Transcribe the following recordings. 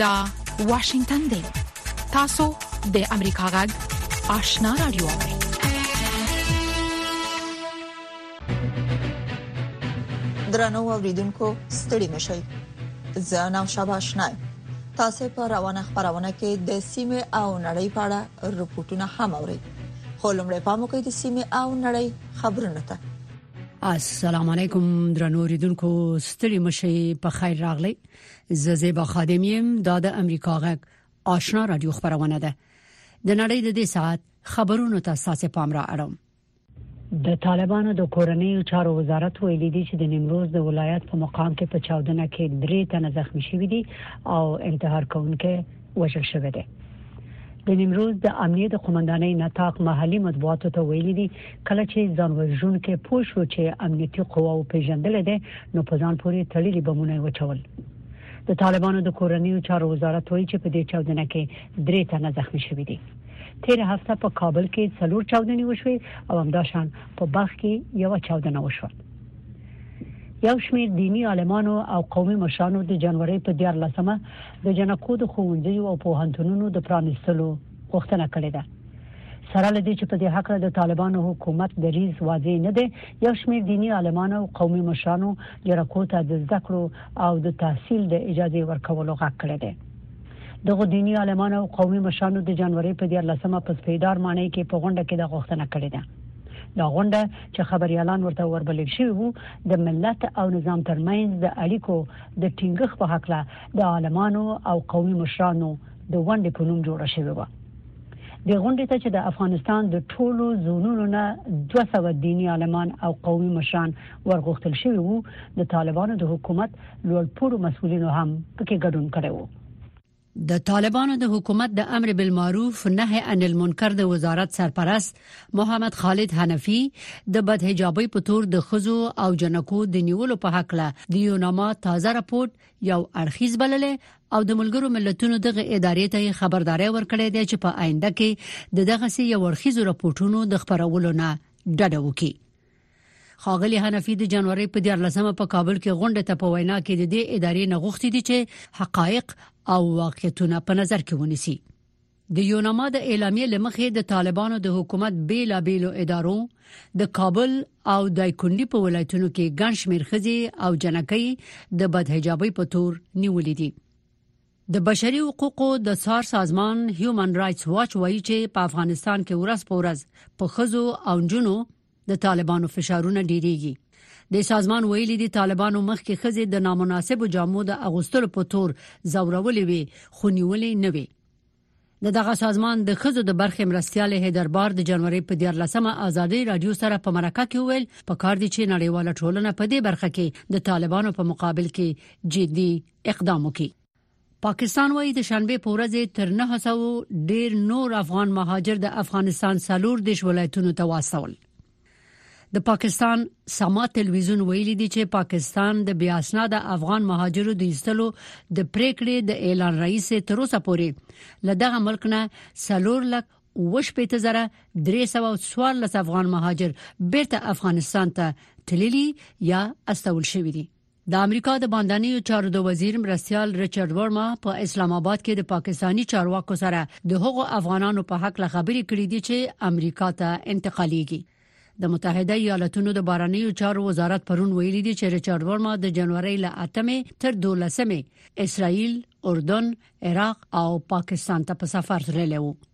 دا واشنگتن دی تاسو د امریکا غږ آشنا رادیو درنو اوریدونکو ستړي مشئ زه نام شابه آشنا تاسو په روانه خبرونه کې د سیمه او نړۍ په اړه رپورټونه هم اورئ خو لمړی پام وکړئ د سیمه او نړۍ خبرونه ته السلام علیکم درنو ریدونکو ستړي مشي په خیر راغلی ززیبا خادم یم دا د امریکا غږ آشنا رادیو خبرونه ده د نړۍ د دې ساعت خبرونو ته ساسې پام را اړم د طالبانو د کورنۍ چارو وزارت ویلي دی چې د نیمروز د ولایت په مقام کې په چاودنه کې درې تنه زخمی شوي دي او انتحار کوونکي وژل شوی دی د نیمروز د امنیه د قومندانۍ نطاق محلي مطبوعاتو ته ویلي دي کله چې ځان وژونکي پوه شو چې امنیتي قواو پیژندل دي نو په ځان پورې تړلي بمونه وچول د طالبانو د کورنیو چارو وزارت وایي چې په دې چاودنه کې درې تنه زخمی شوي دي تیر هفته په کابل کې څلور چاودنې وشوې او همداشان په بلخ کې یو چاودنه وشوه یو شمېر دینی عالمانو او قومي مشرانو د جنوري په 14مه د جنکو د ښوونځیو او پوهنتونونو د پرانیستلو غوښتنه کړې ده. سره له دې چې په دې هکله د طالبانو حکومت دریځ واضح نه دی، یو شمېر دیني عالمان او قومي مشرانو جنکو ته د زده کړو او د تحصیل د اجازې ورکولو غږ کړی دی. دغو دیني عالمانو او قومي مشرانو د جنورۍ په دیارلسمه په سپیدار ماڼۍ کې په غونډه کې دا غوښتنه کړې ده. دا غونډه چې خبریالان ورته وربلل شوي وو، د ملت او نظام ترمنځ د اړیکو د ټینګښت په هکله د عالمانو او قومي مشرانو د ونډې په نوم جوړه شوې وه د غونډې ته چې د افغانستان د ټولو زونونو نه 200 دینی عالمان او قومي مشران ورغښتل شوی وو د طالبانو د حکومت لوړپوړو مسولینو هم پکې ګډون کړی وو د طالبانو د حکومت د امر بالمعروف نهي عن المنکر د وزارت سرپرست محمد خالد حنفي د بدحجابۍ په تور د خزو او جنکو د نیولو په حق له د یوناما تازه راپورټ یو اړخیز بللې او د ملګرو ملتونو دغه ادارې ته خبرداري ورکړې ده چې په آینده کې د دغه سي یو اړخیز راپورټونو د خبرولو نه ډډه وکړي خاغلی حنفي د جنوري په 14مه په کابل کې غونډه ته په وینا کې د دې ادارې نه غوښتي دي چې حقایق او واقعیتونه په نظر کې ونیسي د یوناما د اعلامیې لمخې د طالبانو د حکومت بیلا بیلو ادارو د کابل او دایکندي په ولایتونو کې ګڼ شمېر خزي او جنکۍ د بدحجابۍ په تور نیولې دي د بشري حقوقو د څار سازمان هیومن رائټس واچ وایي چې په افغانستان کې ورځ په ورځ په خزو او جنو د طالبانو فشارونه ډیریږي د سازمان ویلي دي طالبانو مخکې خزه د نامناسب جامو د اغوستلو په تور زورولې وي خو نیولې نه وي د دغه سازمان د خزو د برخې مرستيال هیدربار د جنوري په 14مه ازادي رادیو سره په مرکه کې ویل په کار دي چې نړیواله ټولنه په دې برخه کې د طالبانو په مقابل کې جدي اقدام وکړي پاکستان وایي د شنبه په ورځ تر 900 ډیر نور افغان مهاجر د افغانستان سلور دیش ولایتونو ته واستول د پاکستان سما تلویزیون ویلي دی چې پاکستان د بیا اسناد افغان مهاجرو د ایستلو د پریکړې د اعلان رئیس تر اوسه پورې لدغه ملک نه سلور لک وشپې ته زره 314 افغان مهاجر بیرته افغانستان ته تللی یا استول شوی دی د امریکا د باندنیو چارو د وزیر مرستيال ریچارډ ورما په اسلام آباد کې د پاکستانی چارواکو سره د هغو افغانانو په حق له خبرې کړې دي چې امریکا ته انتقالېږي د متحده ایالاتونو د بارنیو چارو وزارت پرون ویلي دي چې ریچارډ ورما د جنوري له 8مې تر 12مې اسرائیل، اردن، عراق او پاکستان ته په سفر تللی وو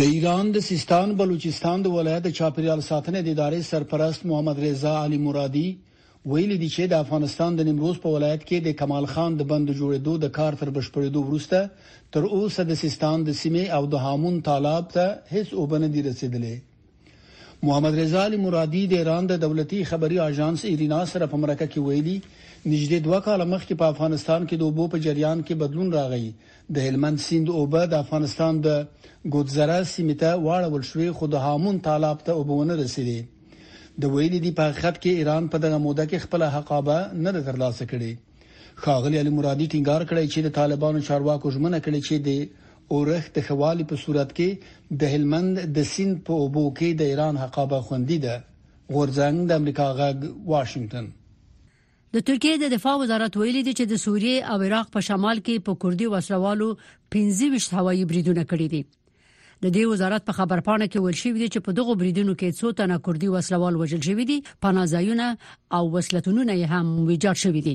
د ایران د سیستان بلوچستان د ولایت د چاپیریال ساتنې د ادارې سرپرست محمد رضا علي مرادي ویلي دي چې د افغانستان د نیمروز په ولایت کې د کمال خان د بند جوړېدو د کار تر بشپړېدو وروسته تر اوسه د سیستان د سیمې او د هامون تالاب ته هیڅ اوبه نه دي رسیدلې محمد رضا علي مرادي د ایران د دولتي خبري اژانس ایرینا سره په مرکه کې ویلي نږدې دوه کاله مخکې په افغانستان کې د اوبو په جریان کې بدلون راغی د هلمند سیند اوبه د افغانستان د ګودزره سیمې ته واړول شوې خو د هامون تالاب ته اوبه ونه رسیدې د ویلي دی په حقیقت کې ایران په دغه موده کې خپل حقابه نه ترلاسه کړې ښاغلي علي مرادي ټینګار کړی چې د طالبانو چارواکو ژمنه کړې چې د اورښت د خوالی په صورت کې د هلمند د سیند په اوبو کې د ایران حقابه خوندي ده غورځنګ د امریکا غږ واشنگټن د ترکیې د دفاع وزارت ویلي دی چې د سوریې او عراق په شمال کې په کوردي وسلوالو 25 هوایي بریدونه کړي دي د دې وزارت په خبرپاڼه کې ویل شوی دی چې په دغو بریدونو کې څو تنه کوردي وسلوال وژل شوی دي پناځایونه او وسلتونونه هم ویجاړ شوی دي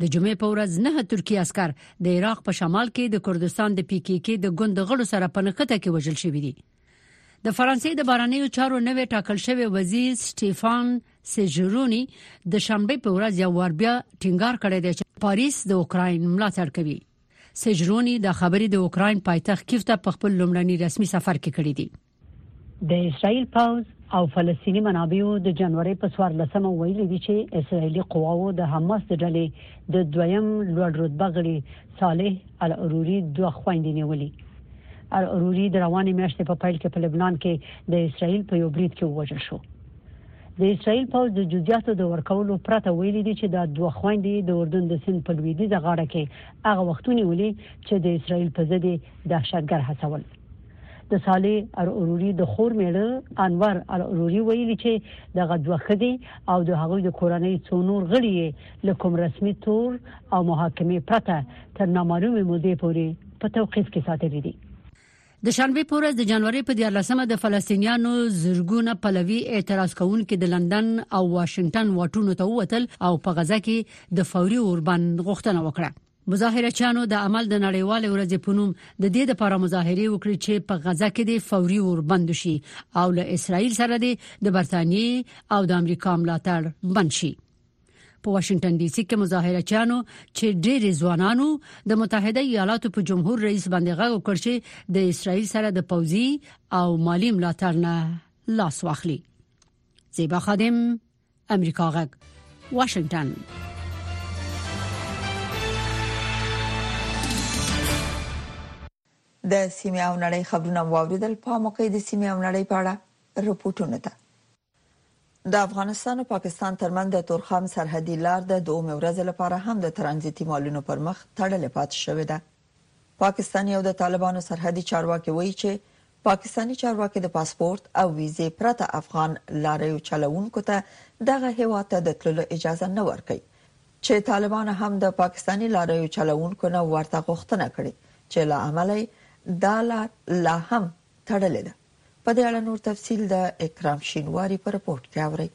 د جمعې په ورځ نه ترکی عسكر د عراق په شمال کې د کوردستان د پی کې کې د ګوند غړو سره په نخته کې وژل شوی دي د فرانسې د بارنیو چارو نوې ټاکل شوی وزیر سټيفان سيجروني د شنبه په ورځ یو ور بیا ټینګار کړی دی چې پاریس د اوکرين ملاتړ کوي سجرونی دا خبرې د اوکراین پایتخت کیف ته په خپل لومړني رسمي سفر کې کړې دي د اسرایل پوز او فلسطینی منابعو د جنوري په 14مه ویلي دي چې اسرایلی قواو د حماس د ډلې د دویم لوړ رتبه غړي صالح العروري دوه خويندې نیولې العروري د روانې میاشتې په پیل کې په لبنان کې د اسرایل په یو برید کې ووژل شو د اسراییل پوځ د جزیاتو د ورکولو پرته ویلي دي چې دا دوه خویندې یې د اردن د سیند په لویدیځه غاړه کې هغه وخت ونیولې چې د اسراییل په ضد یې دهشتګر هڅول. د صالح العروري د خور مېړه انور العروري ویلي چې دغه دوه ښځې او د هغوی د کورنۍ څو نور غړي یې له کوم رسمي تور او محاکمې پرته تر نامعلومې مودې پورې په توقیف کې ساتلي دي. د شنبې په ورځ د جنوري په 14مه د فلسطینیانو زرګونه پلوي اعتراض کوونکي د لندن او واشنگټن واټونو ته ووتل او په غزا کې د فوري اوربند غوښتنه وکړه مظاهره چانو د عمل د نړیوال ورځې په نوم د دې لپاره مظاهره وکړي چې په غزا کې د فوري اوربند شي او له اسرایل سره د برتانیې او د امریکا ملاتړ بند شي په واشنگټن ډي سي کې مظاهره چانو چې ډېر ځوانانو د متحده ایالاتو په جمهور رئیس باندې غږ وکړ چې د اسرایل سره د پوزي او مالی ملاتړ نه لاس واخلي زیبا خادم امریکا غږ واشنگټن د سیمه او نړۍ خبرونه واوریدل په موقع د سیمه او نړۍ په اړه رپورټونه ده د افغانستان او پاکستان ترمنځ د تورخم سرحدي لار د دومې ورځې لپاره هم د ترانزیتي مالونو پر مخ تړلې پاتې شوې ده پاکستاني او د طالبانو سرحدي چارواکي وایي چې پاکستاني چارواکي د پاسپورت او ویزې پرته افغان لاریو چلوونکو ته دغه هیواد ته د تللو اجازه نه ورکوي چې طالبان هم د پاکستاني لاریو چلوونکو نه ورته غوښتنه کړې چې لا عملی دا لار لا هم تړلې ده په دې اړه نور تفصیل د اکرام شینواري په رپورټ کې اورئ.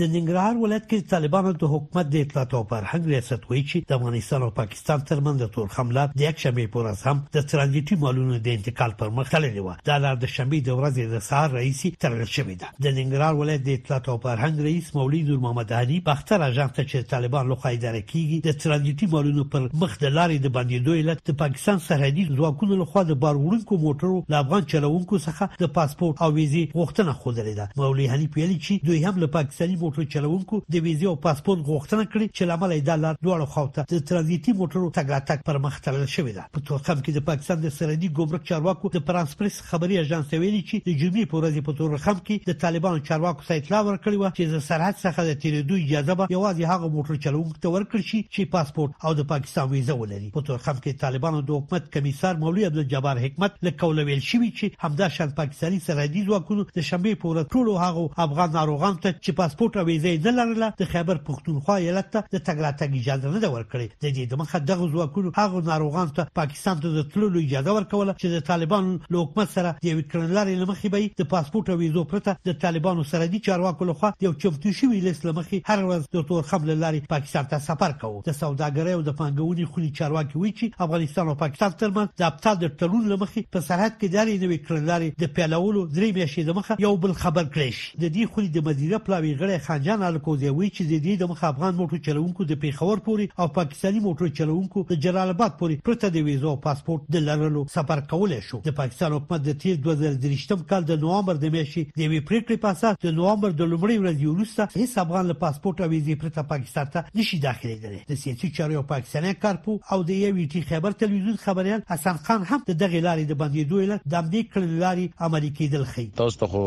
د ننګرهار ولایت کې د طالبانو د حکومت د اطلاعات او فرهنګ ریاست وایي چې د افغانستان او پاکستان ترمنځ د تورخم لار د یکشنبې په ورځ هم د ترانزیټي مالونو د انتقال پر مخ تړلې وه. دا لار د شنبې د ورځې له سهار راهیسې تړل شوې ده. د ننګرهار ولایت د اطلاعات او فرهنګ رئیس مولوي نور محمد علي باختر اژانس ته چې طالبان لخوا اداره کیږي د ترانزیټي مالونو پر مخ د لارې د بندیدو علت د پاکستان سرحدي ځواکونو لخوا د بار وړونکو موټرو له افغان چلوونکو څخه د پاسپورت او ویزې غوښتنه ښودلې ده مولوي حنیف ویلي چې دوی هم له پاکستاني موټر چلوونکو د ویزې او پاسپورت غوښتنه کړې چې له امله یې دا لار دواړو خواو ته د ترانزیټي موټرو تګ راتګ پر مخ تړل شوې ده په تورخم کې د پاکستان د سرحدي ګمرک چارواکو د فرانس پریس خبري اژانس ته ویلي چې د جمعې په ورځ یې په تورخم کې د طالبانو چارواکو ته اطلاع ورکړې وه چې د سرحد څخه د تېرېدو اجازه به یوازې هغو موټر چلوونکو ته ورکړل شي چې پاسپورټ او د پاکستان ویزه ولري. په تورخم کې طالبانو د حکومت کمیسار مولوي عبدالجبار حکمت له قوله ویل شوي چې همدا شان پاکستاني سرحدي ځواکونو د شنبې په ورځ ټولو هغو افغان ناروغانو ته چې پاسپورټ او ویزه یې نه لرله د خیبر پښتونخوا ایالت ته د تګ راتګ اجازه نه ده ورکړې. د دې د مخه دغه ځواکونو هغه ناروغان ته پاکستان ته د تللو اجازه ورکوله چې د طالبانو له حکومت سره د یو کړنلارې لمخې به د پاسپورت او ویزو پرته د طالبانو سره دي چارواکو لخوا یو چمتو شوی لیست لمخې هر ورځ د تورخم له لارې پاکستان ته سفر کوو د سوداګرۍ او د پانګونې خونې چارواکي وایي چې افغانستان او پاکستان ترمنځ د اپتا د تړون لمخې په سرحد کې د لارې نوې کړنلارې د پیلولو درې میاشتې د مخه یو بل خبر کړی شي د دې خونې د مدیره پلاوي غړی خان جان الکوزی وایي چې د دې د مخه افغان موټر چلوونکو د پیښور پورې او پاکستاني موټر چلوونکو د جلال آباد پورې پرته د ویزو او پاسپورت د لرلو سفر کولای شو د پاکستان حکومت د تیر 2023 کال د نوامبر د میاشتې د یوې پریکړې په اساس د نوامبر د لومړۍ ورځې وروسته هیڅ افغان له پاسپورت او ویزې پرته پاکستان ته نشي داخلېدلی د سیاسي چارو یو پاکستانی کارپو او د ای وی ټي خیبر تلویزیون خبریال حسن خان هم د دغې لارې د بندېدو علت د همدې کړنې لارې عملي کېدل ښيي. تاسو ته خو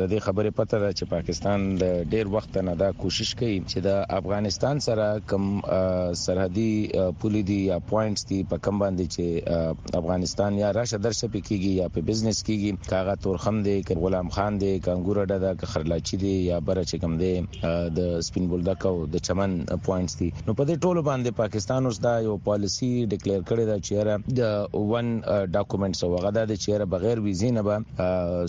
د دې خبرې پته ده چې پاکستان له ډېر وخته نه دا کوشش کوي چې د افغانستان سره کوم سرحدي پولې دي یا پواینټس دي په کوم باندې چې افغانستان یا راشه درشه پې کېږي یا پې بزنس کېږي که هغه تورخم دی که غلام خان دی که انګور اډه ده که خرلاچي دی یا بره چې کوم دی د سپین بولدک او د چمن پواینټس دي نو په دې ټولو باندې پاکستان اوس دا یو پالیسي ډیکلیر کړې ده چې یاره د ون ډاکومنټس او هغه دا دی چې یاره بغیر ویزې نه به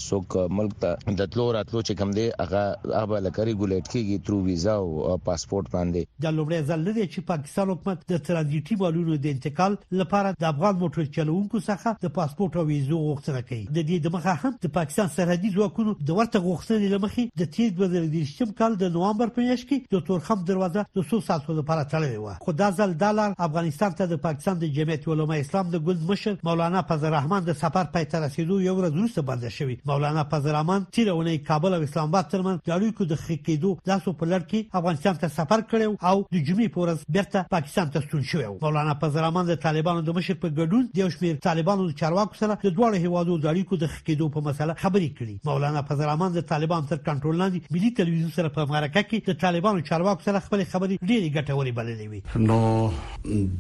څوک ملک ته د تلو راتلو چې کوم دی هغه هغه به لکه ریګولیټ کېږي ترو ویزا او پاسپورټ باندې دا لومړی ځل نه دی چې پاکستان حکومت د ترانزیټي مالونو د انتقال لپاره د افغان موټر چلوونکو څخه د پاسپورت او ویزو غوښتنه کوي د دې د مخه هم د پاکستان سرحدي ځواکونو د ورته غوښتنې لمخې د تیر 2023 کال د نوامبر په میاشت کې د تورخم دروازه د څو ساعتو لپاره تړلې و خو دا ځل د لار افغانستان ته د پاکستان د جمعیت علما اسلام د ګوند مشر مولانا فضل الرحمن د سفر پای ته رسیدو یو ورځ وروسته بند ورکړل شوې. مولانا فضل الرحمن تیره اونۍ کابل او اسلام اباد ترمنځ د اړیکو د ښه کیدو د هڅو په لړ کې افغانستان ته سفر کړی او د جمعې په ورځ بیرته پاکستان ته ستون شوی و. مولانا فضل الرحمن د طالبانو د مشر په ګډون د یو شمیر طالبانو د چارواکو سره د دواړو هیوادو د اړیکو د ښه کیدو په مسله خبرې کړي. مولانا فضل الرحمن د طالبانو تر کنټرول لاندې ملي تلویزیون سره په مرکه کې د طالبانو چارواکو سره خپلې خبرې ډیرې ګټورې بللې. وي. نو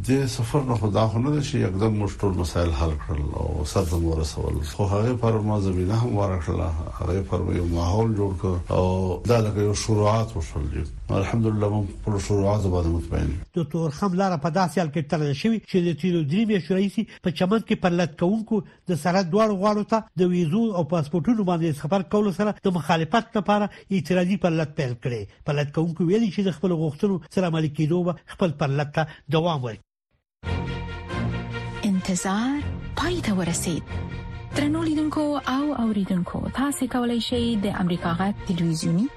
د سفر نه خو دا خو نه ده چې یکدم موږ ټول مسایل حل کړل او سر ته مو ورسول، خو هغې پر ما زمینه همواره کړله، هغې پر ما یو ماحول جوړ کړ او دا لکه یو شروعات وشول چې الحمدلله موږ په خپلو شروعاتو باندې مطمئن یو. د تورخم لاره په داسې حال کې تړل شوې چې د تېرو درې میاشتو راهیسې په چمن کې پر لت کوونکو د سره دواړو غواړو ته د ویزو او پاسپورتونو باندې سفر کولو سره د مخالفت لپاره اعتراضي پرلت پیل کړي پرلت کوونکو ویلي چې د خپل غوښتنو سره عملي کېدو به خپل پرلت ته دوام ورکړي انتظار پای ته ورسید ترنو لیدونکو او اوریدونکو تاسو کولی شئ د امریکا غټ ټلویزیونی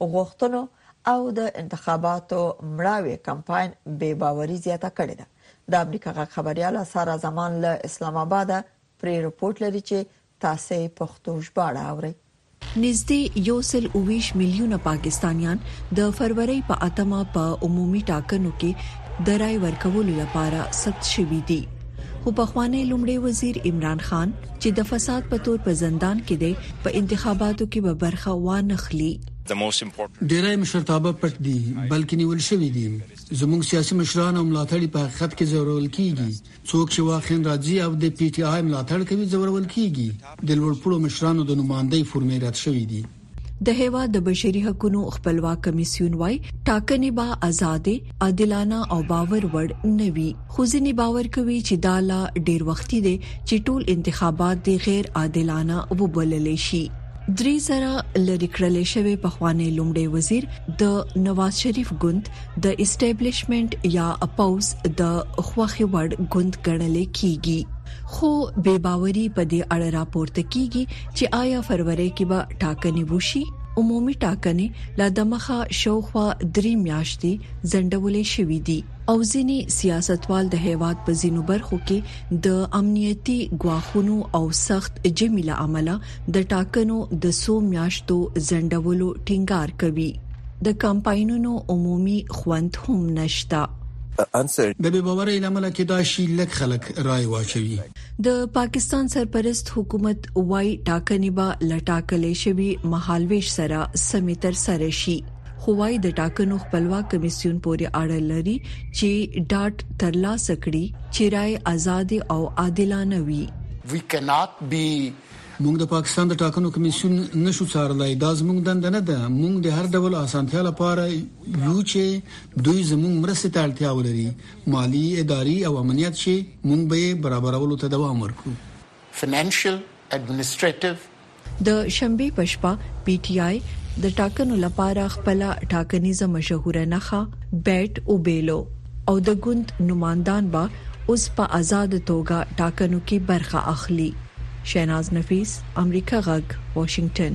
غوښتنو او د انتخاباتو مړاوې کمپاین بې باوري زیاته کړې ده. د امریکا غږ خبریاله سارا زمان له اسلام اباده پرې رپورټ لري چې تاسې پښتو ژباړه اورئ. نږدې یو سل او ویشت میلیونه پاکستانیان د فرورۍ په اتمه په عمومي ټاکنو کې د رای ورکولو لپاره ثبت شوي دي. خو پخوانی لومړی وزیر عمران خان چې د فساد په تور په زندان کې دی په انتخاباتو کې به برخه وانه خلی ډیری مشرتابه پټ دي بلکې نیول شوی دي زموږ سیاسي مشران او ملاتړي په حقیقت کې زورول کیږي څوک چې واخین راځي او د پی ټی آی ملاتړ کوي زورول کیږي د لوړ پړو مشرانو د نوماندۍ فورمې رد شوې دي د هیواد د بشري حقوقو خپلواک کمیسیون وايي ټاکنې به آزادې، عادلانه او باور وړ نه وي خو ځینې باور کوي چې دا لا ډیر وخت دی چې ټول انتخابات د غیر عادلانه وبلل شي درې زره لری کړل شوی په خوانی لومړی وزیر د نواز شریف ګوند د اسټابلیشمنت یا اپاوس د خوخي وړ ګوند ګڼل کیږي خو بې باوري په دې اړه راپورته کیږي چې آیا فروری کې به ټاکنې وشي عمومي ټاکنې لا د مخه شوخوا درې میاشتې ځنډولې شوې دي او ځینی سیاستوال د هیواد په ځینو برخو کې د امنیتي غواخونو او سخت جمیله عمله د ټاکنو د سو میاشتو ځنډولو ټینګار کوي د کمپاینونو عمومي خوند هم نشته د بې باورۍ لامل کېدای شي لږ خلک رائے واچوي د پاکستان سرپرست حکومت وای ټاکنې به لټاکلې شوی مهالويش سره سمې تر سره شي خو وای د ټاکنو خپلواک کمیسیون پورې اړه لري چې ډاټ ترلاسه کړي چې رائے آزاد او عادلانه وي we cannot be موږ د پاکستان د ټاکنو کمیسیون نشو څارلای دا زموږ دنده نه ده موږ د هر ډول اسانتیا لپاره یو چې دوی زموږ مرسته ته اړتیا ولري مالي، اداري او امنیت چې موږ به یې برابرولو ته دوام ورکړو. Financial Administrative. د شنبې په شپه پي ټي آی د ټاکنو لپاره خپله ټاکنیزه مشهوره نښه بیټ وبیلو او د ګوند نوماندان به اوس په ازاده توګه ټاکنو کې برخه اخلي. شهناز نفیس، امریکا غږ، واشنګټن.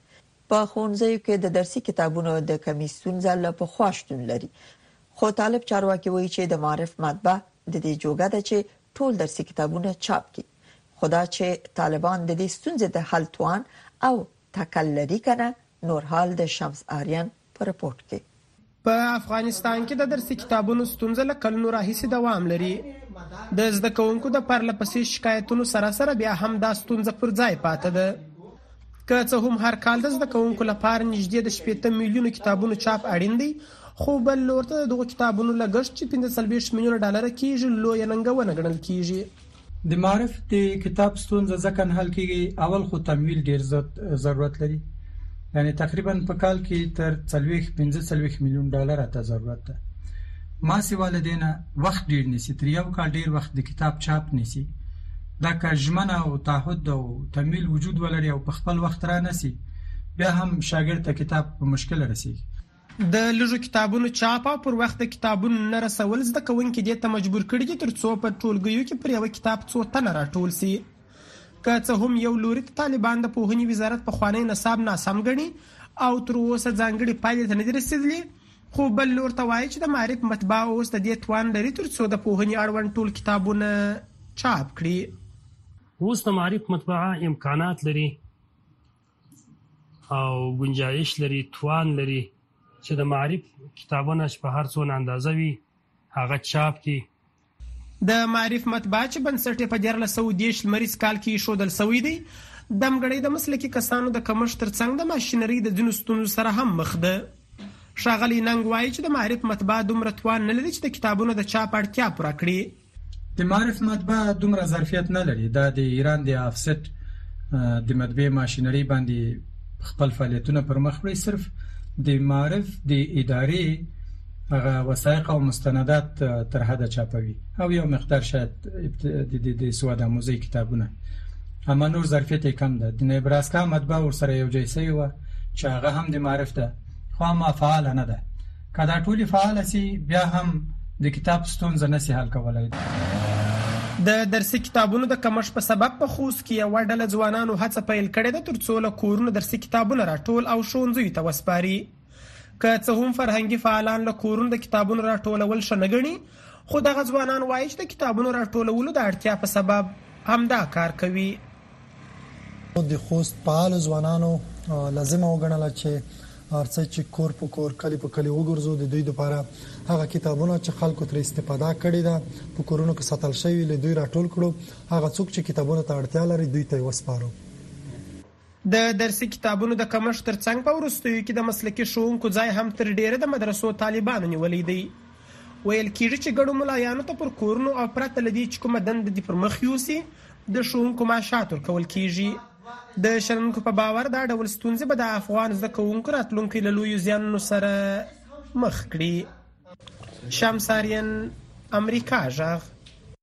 په ښوونځیو کې د درسي کتابونو د کمي ستونزه له پخوا شتون لري، خو طالب چارواکي وایي چې د معارف مطبع د دې جوګه ده چې ټول درسي کتابونه چاپ کړي، خو دا چې طالبان د دې ستونزې د حل توان او تکل لري که نه، نور حال د شمس آرین په رپورټ کې. په افغانستان کې د درسي کتابونو ستونزه له کلونو راهیسې دوام لري. د زده کوونکو د پرله پسې شکایتونو سره سره بیا هم دا ستونزه پر ځای پاته ده. که څه هم هر کال د زده کوونکو لپاره نږدې د شپېته میلیونو کتابونو چاپ اړین دی، خو بل لور ته د دغو کتابونو لګښت چې پنځه څلوېښت میلیونه ډالره کېږي، لویه ننګونه ګڼل کېږي. د معرف د کتاب ستونزه ځکه نه حل کیږي اول خو تمویل ډیر زیات ضرورت لري یعنی تقریبا په کال کې تر 40 45 میلیون ډالر ته ضرورت ده ما سی والدینه وخت ډیر نسی تر یو کال ډیر وخت د کتاب چاپ نسی دا که ژمنه او تعهد او تمویل وجود ولري او په خپل وخت را نسی بیا هم شاګرد ته کتاب په مشکل رسیږي د لږو کتابونو چاپ او پر وخت د کتابونو نه رسول زده کوونکي دې ته مجبور کړي دي تر څو په ټولګیو کې پر یوه کتاب څو تنه راټول سي که څه هم یو لوري ته طالبان د پوهنې وزارت پخوانی نصاب ناسم ګڼي او تر اوسه ځانګړي پایلې ته نه دي رسېدلي خو بل لور ته وایي چې د معرف مطبعه اوس د دې توان لري تر څو د پوهنې اړوند ټول کتابونه چاپ کړي اوس د معرف مطبعه امکانات لري او گنجایش لري توان لري چې د معارف کتابونه چې په هر څونه اندازه وي هغه چاپ کړي د معارف مطبعه چې بنسټ یې په دیارلس سوه دېرش لمریز کال کې ایښودل شوی دی دمګړۍ د مسلکي کسانو د کمښت ترڅنګ د ماشینرۍ د ځینو ستونزو سره هم مخ ده ښاغلی ننګ وایي چې د معارف مطبعه دومره توان نه لري چې د کتابونو د چاپ اړتیا پوره کړي د معارف مطبعه دومره ظرفیت نه لري دا د ایران د افسټ د مطبعه ماشینری باندې خپل فعالیتونه پر مخ وړي صرف د معارف د ادارې هغه وثایق او مستندات تر حده چاپوي او یو مقدار شاید د سواد آموزي کتابونه اما نور ظرفیت کم ده د نبراسکا مطبعه ورسره یو ځای سوی و چې هغه هم د معارف ده خو ما فعال نه ده که دا ټولې فعال سي بیا هم د کتاب ستونزه نه سي حل کولای. د درسي کتابونو د کمښت په سبب په خوست کې یوه ډله ځوانانو هڅه پیل کړې ده ترڅو له کورونو درسي کتابونه راټول او ښوونځیو ته وسپاري که څه هم فرهنګي فعالان له کورونو د کتابونو راټولول ښه نه ګڼي خو دغه ځوانان وایي چې د کتابونو راټولولو د اړتیا په سبب همدا کار کوي د خوست فعالو ځوانانو لازمه وګڼله چې هرڅه چې کور په کور کلی په کلی وګرځو د دوی لپاره هغه کتابونه چې خلکو ترې استفاده کړې ده په کورونو کې ساتل شوی له دوی راټول کړو هغه څوک چې کتابونه ته اړتیا لري دوی ته وسپارو د درسي کتابونو د کمښت ترڅنګ په وروستیو کې د مسلکي ښوونکو ځای هم تر ډیره د مدرسو طالبانو نیولی دی ویل کیږي چې ګڼو ملایانو ته پر کورونو او پرته له دې چې کومه دنده دې پر مخ یوسي د ښوونکو معاشات ورکول کیږي د شنونکو په باور دا ډول ستونزې به د افغان زده کوونکو راتلونکی له لویو زیانونو سره مخ کړي شمساریان امریکا ژغ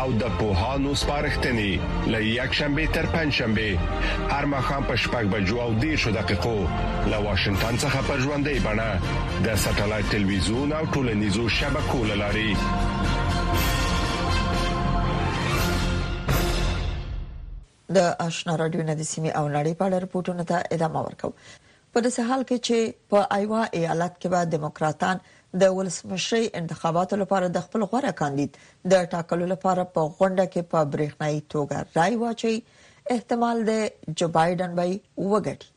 او د پوهانو سپارښتنې له یک شنبه تر پنځ شنبه هر مخام په شپږ بجو او دیرشو دقیقو له واشنگټن څخه پر ژوندۍ بڼه د سټلایټ ټلویزیون او ټولنیزو شبکو لاري د آشنا رادیو نه د سیمې او نړۍ په اړه رپورټونو ته ادامه ورکو په داسې حال کې چې په ایوا ایالت کې به دیموکراتان د ولسمشرۍ انتخاباتو لپاره د خپل غوره کاندید د ټاکلو لپاره په غونډه کې په برېښنايي توګه رائے واچي احتمال دی جو بایدن به وګټي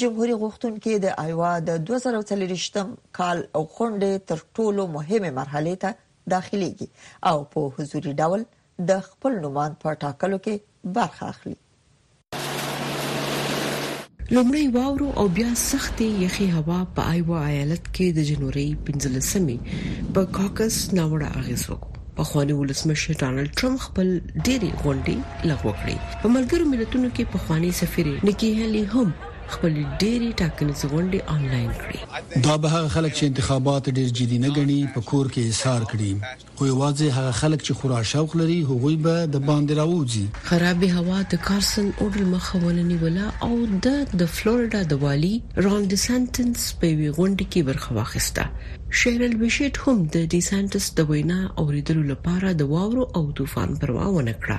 جمهوریت غوښتونکي د ایوا د 2023م کال غونډې تر ټولو مهمه مرحله ته داخليږي او په حضوري ډول د خپل نوماند په ټاکلو کې برخه اخلي. لومړۍ واورو او بیا سختې یخې هوا په آیوا ایالت کې د جنورۍ پنځلس مې په کاکس ناوړه اغېز وکړ. پخواني ولسمشر ډانلډ ټرمپ خپل ډېری غونډې لغوه کړې. په ملګرو ملتونو کې پخواني سفیر نکی هلی هم خپل ډېری ټاکنیز غونډې انلاین کړې. دا به هغه خلک چې انتخابات ډېر جدي نه ګڼي په کور کې ایسار کړي. خو یوازې هغه خلک چې خورا شوق لري هغوی به د باندې راوځي خراب هوا د کارسن اورل مخه وننیوله او د د فلوریدا د والی ران ډیسانټنس په وی غونډه کې برخه واخیسته شهرل بشیټ هم د ډیسانټس د وینا اوریدلو لپاره د واورو او طوفان پروا ونه کړه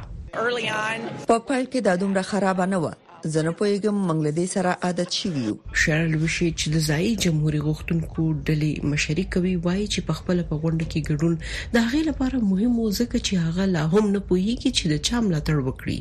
په پیل کې دا دومره خراب نه و زه نه پوهیږم موږ له دې سره عادت شوي یو. شرل ویشي چې د ځایي جمهوري غوښتونکو ډلې مشري کوي وایي چې په خپل په غونډه کې ګډون د هغې لپاره مهم و ځکه چې هغه لا هم نه پوهیږي چې د چا ملاتړ وکړي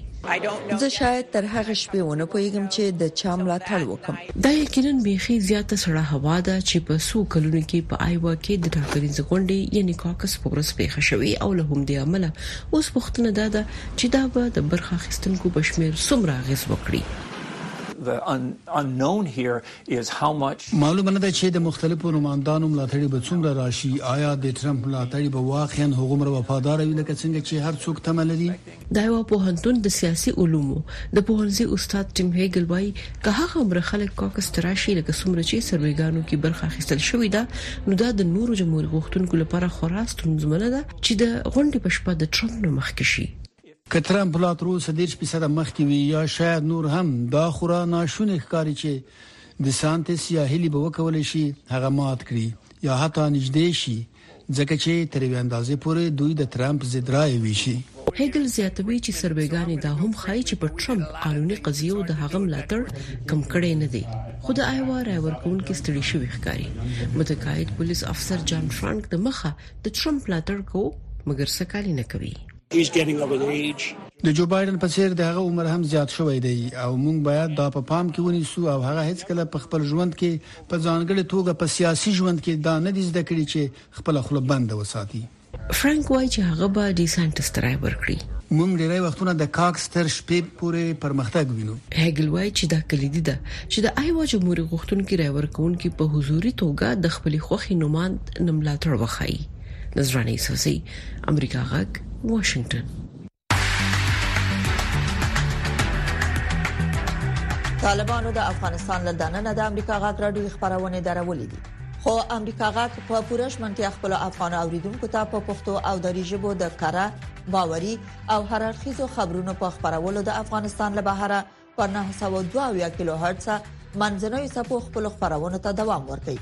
زه شاید تر هغه شپې ونه پوهیږم چې د چا ملاتړ وکم دا یقینا بیخي زیاته سړه هوا ده چې په سو کلونو کې په آیوا کې د ټاکنیز غونډې یعنی کاکس په ورځ پیښه شوې او له همدې امله اوس پښتنه ده چې دا به د برخه اخیستونکو په شمېر څومره اغېز وکړي؟ معلومه نه ده چې د مختلفو نوماندانو ملاتړي به څومره راشي. ایا د ټرمپ ملاتړي به واقعاً هغومره وفادار وي لکه څنګه چې هر څوک تمه لري؟ د ایوا پوهنتون د سیاسي علومو د پوهنځي استاد ټیم هیګل وايي، که هغومره خلک کاکس ته راشي لکه څومره چې سروېګانو کې برخه اخیستل شوې ده، نو دا د نورو جمهوري غوښتونکو لپاره خورا ستونزمنه ده. چې د غونډې په شپه د ټرمپ نه مخکې شي. که ترمپ لا تر اوسه دېرش فیصده مخکې وي یا شاید نور هم، دا خورا ناشونې ښکاري چې دیسانتس یا هیلي به وکولی شي هغه مات کړي یا حتی نږدې شي، ځکه چې تر یوې اندازې پورې دوی د ترمپ ضد رایې وېشي. هیګل زیاتوي چې سروېګانې دا هم ښایي چې په ټرمپ قانوني قضیو د هغه ملاتړ کم کړی نه دی، خو د آیوا رای ورکوونکي ستړي شوي ښکاري. متقاعد پولیس افسر جان فرانک د مخه د ترمپ ملاتړ کو مګر څه کالی نه کوي د جو بایدن په څیر دغه عمر هم زیات شوی دی او موږ باید دا په پام کې ونیسو او هغه هیڅ کله په خپل ژوند کې په ځانګړي توګه په سیاسي ژوند کې دا نه دي زده کړی چې خپل خپل بند وساتي فرانک وای چې هغه به ډي سانټس ترای ورکړي موږ ډیری وختونه د کاکس تر شپې پورې پرمختګ وینو هګل وای چې دا کلیدي ده چې د آیوا جمهوري غوښتونکي رای ورکونکي په حضوري توګه د خپلې خوخي نوماند نملاتړ وخایي نظرانه یوسفزۍ امریکا غږ واشنگټن طالبانو د افغانستان له دننه د امریکا غاټ راډیو خبرونه درولې دي خو امریکا غاټ په پوره شمنتیا خپل افغان اوریدونکو ته په پښتو او دری ژبه د کره باوري او هررخیزو خبرونو په خبرولو د افغانستان له بهره په 902 کیلو هرتز منځنوي سپو خپل خبرونه ته دوام ورکړي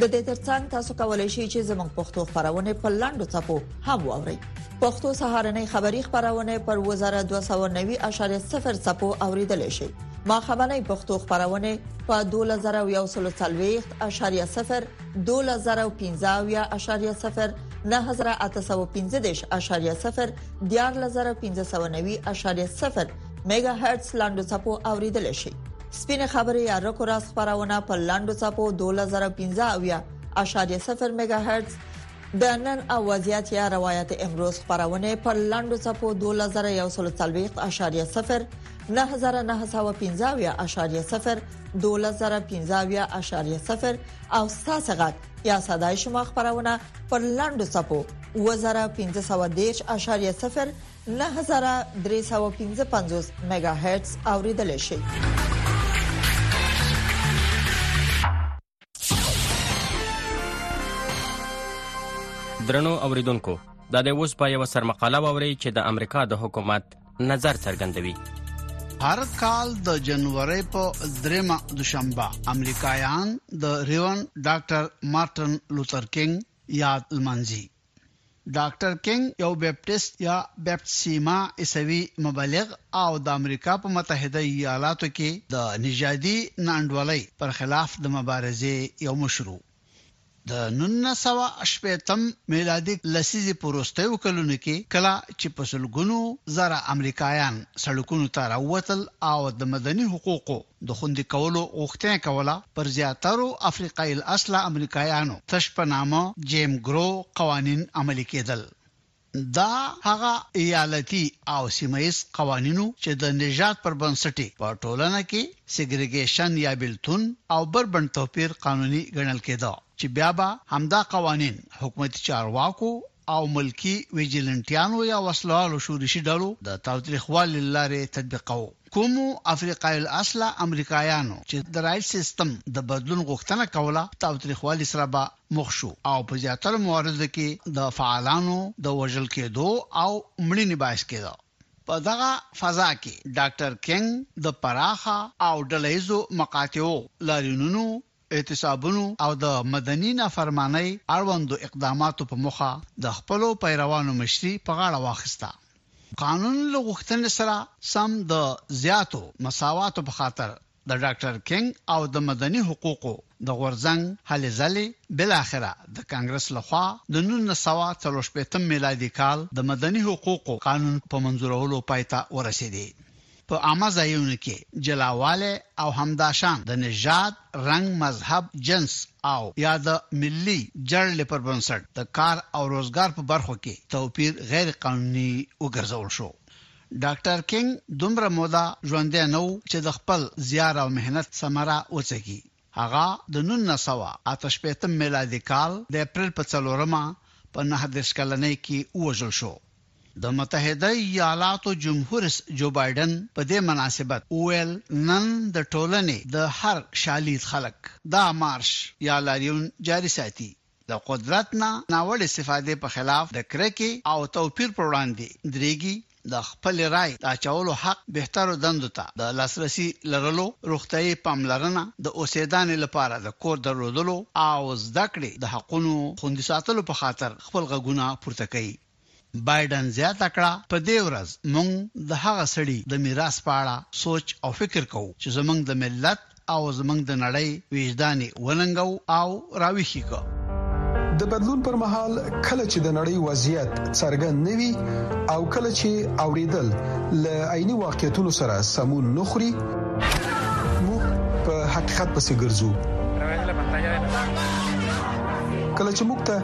د دې ترڅنګ تاسو کولای شئ چې زموږ پښتو خبرونه په لاندو چپو هم واورئ پښتو سهارنې خبری خبرونه پر 2290.0 سپو اوریدل شي ما خبرنې پښتو خبرونه په 2140.0 2015.0 9815.0 14590.0 میګا هرتز لاندو چپو اوریدل شي سپینه خبره یا رکو راس خبرونه په لاندو چپو 2015.0 میگا هرتز د نن او وضعیت یا روایت امروز خبرونه په لاندو چپو 2041.0 9915.0 2015.0 او تاسو غږ یا صداي شما خبرونه په لاندو چپو 2015.0 نهه زره درې سوه پنځه پنځوس مېګا هرتز اورېدلای شئ. درنو اوریدونکو دا د اوس په یو سرمقاله ووري چې د امریکا د حکومت نظر څرګندوي هر کال د جنوري په درېمه دوشنبه امریکایان د ریون ډاکټر مارټن لوثر کینګ یاد لمانځي ډاکټر کېنګ یو بپټیست یا بپتسیمه عیسوي مبلغ او د امریکا په متحده ایالاتو کې د نژادي نا انډولۍ پر خلاف د مبارزې یو مشر و. د نولس سوه شپېتم میلادي لسیزې په وروستیو کلونو کې کله چې په سلګونو زره امریکایان سړکونو ته راووتل او د مدني حقوقو د خوندي کولو غوښتنه یې کوله، پر زیاترو افریقایي الاصله امریکایانو تش په نامه جیم ګرو قوانین عملي کېدل. دا هغه ایالتي او سیمه ییز قوانین وو چې د نژاد پر بنسټ یې په ټولنه کې سیګریګیشن یا بېلتون او بربنډ توپیر قانوني ګڼل کېده چې بیا به همدا قوانین حکومتي چارواکو او ملکي ویجیلنټیانو یا وسلهوالو شورشي ډلو د تاوتریخوالي له لارې تطبیقاوه. کومو افریقایي الاصله امریکایانو چې د رایټ سیستم د بدلون غوښتنه کوله، تاوتریخوالي سره به مخ شو او په زیاترو مواردو کې د فعالانو د وژل کېدو او مړینې باعث کېده. په دغه فضا کې ډاکټر کینګ د پراخه او ډله ییزو مقاطعو، لاریونونو اعتصابونو او د مدني نافرمانۍ اړوندو اقداماتو په موخه د خپلو پیروانو مشري په غاړه واخیسته. قانون له غوښتنې سره سم د زیاتو مساواتو په خاطر د ډاکټر کینګ او د مدني حقوقو د غورځنګ هلې ځلې بالاخره د کانګرس له خوا د نولس سوه څلور شپېته میلادي کال د مدني حقوقو قانون په منظورولو پای ته ورسېدې. په عامه ځایونو کې جلاوالی او همداشان د نژاد، رنګ، مذهب، جنس او یا د ملي جرړې پر بنسټ د کار او روزګار په برخو کې توپیر غیر قانوني وګرځول شو. ډاکټر کینګ دومره موده ژوندی نه و چې د خپل زیار او محنت ثمره وڅکي. هغه د نولس سوه او اته شپېته میلادي کال د اپریل په څلورمه په نهه دېرش کلنۍ کې ووژل شو. د متحده ایالاتو جمهوررئیس جوبایډن په دې مناسبت وویل، نن د ټولنې د هر شالید خلک دا مارش یا لاریون جاري ساتي د قدرت نه ناوړې استفادې په خلاف د کرکې او توپیر پر وړاندې درېږي، د خپلې رای د اچولو حق، بهترو دندو ته د لاسرسي لرلو، روغتیايي پاملرنه، د اوسېدانې لپاره د کور درلودلو او زده کړې د حقونو خوندي ساتلو په خاطر خپل غږونه پورته کوي. بایډن زیاته کړه، په دې ورځ موږ د هغه سړي د میراث په اړه سوچ او فکر کوو چې زموږ د ملت او زموږ د نړۍ وجدان یې وننګاوه او راویښ یې کړ. د بدلون پر مهال، کله چې د نړۍ وضعیت څرګند نه وي او کله چې اوریدل له عیني واقعیتونو سره سمون نه خوري، موږ په حقیقت پسې ګرځو. کله چې موږ ته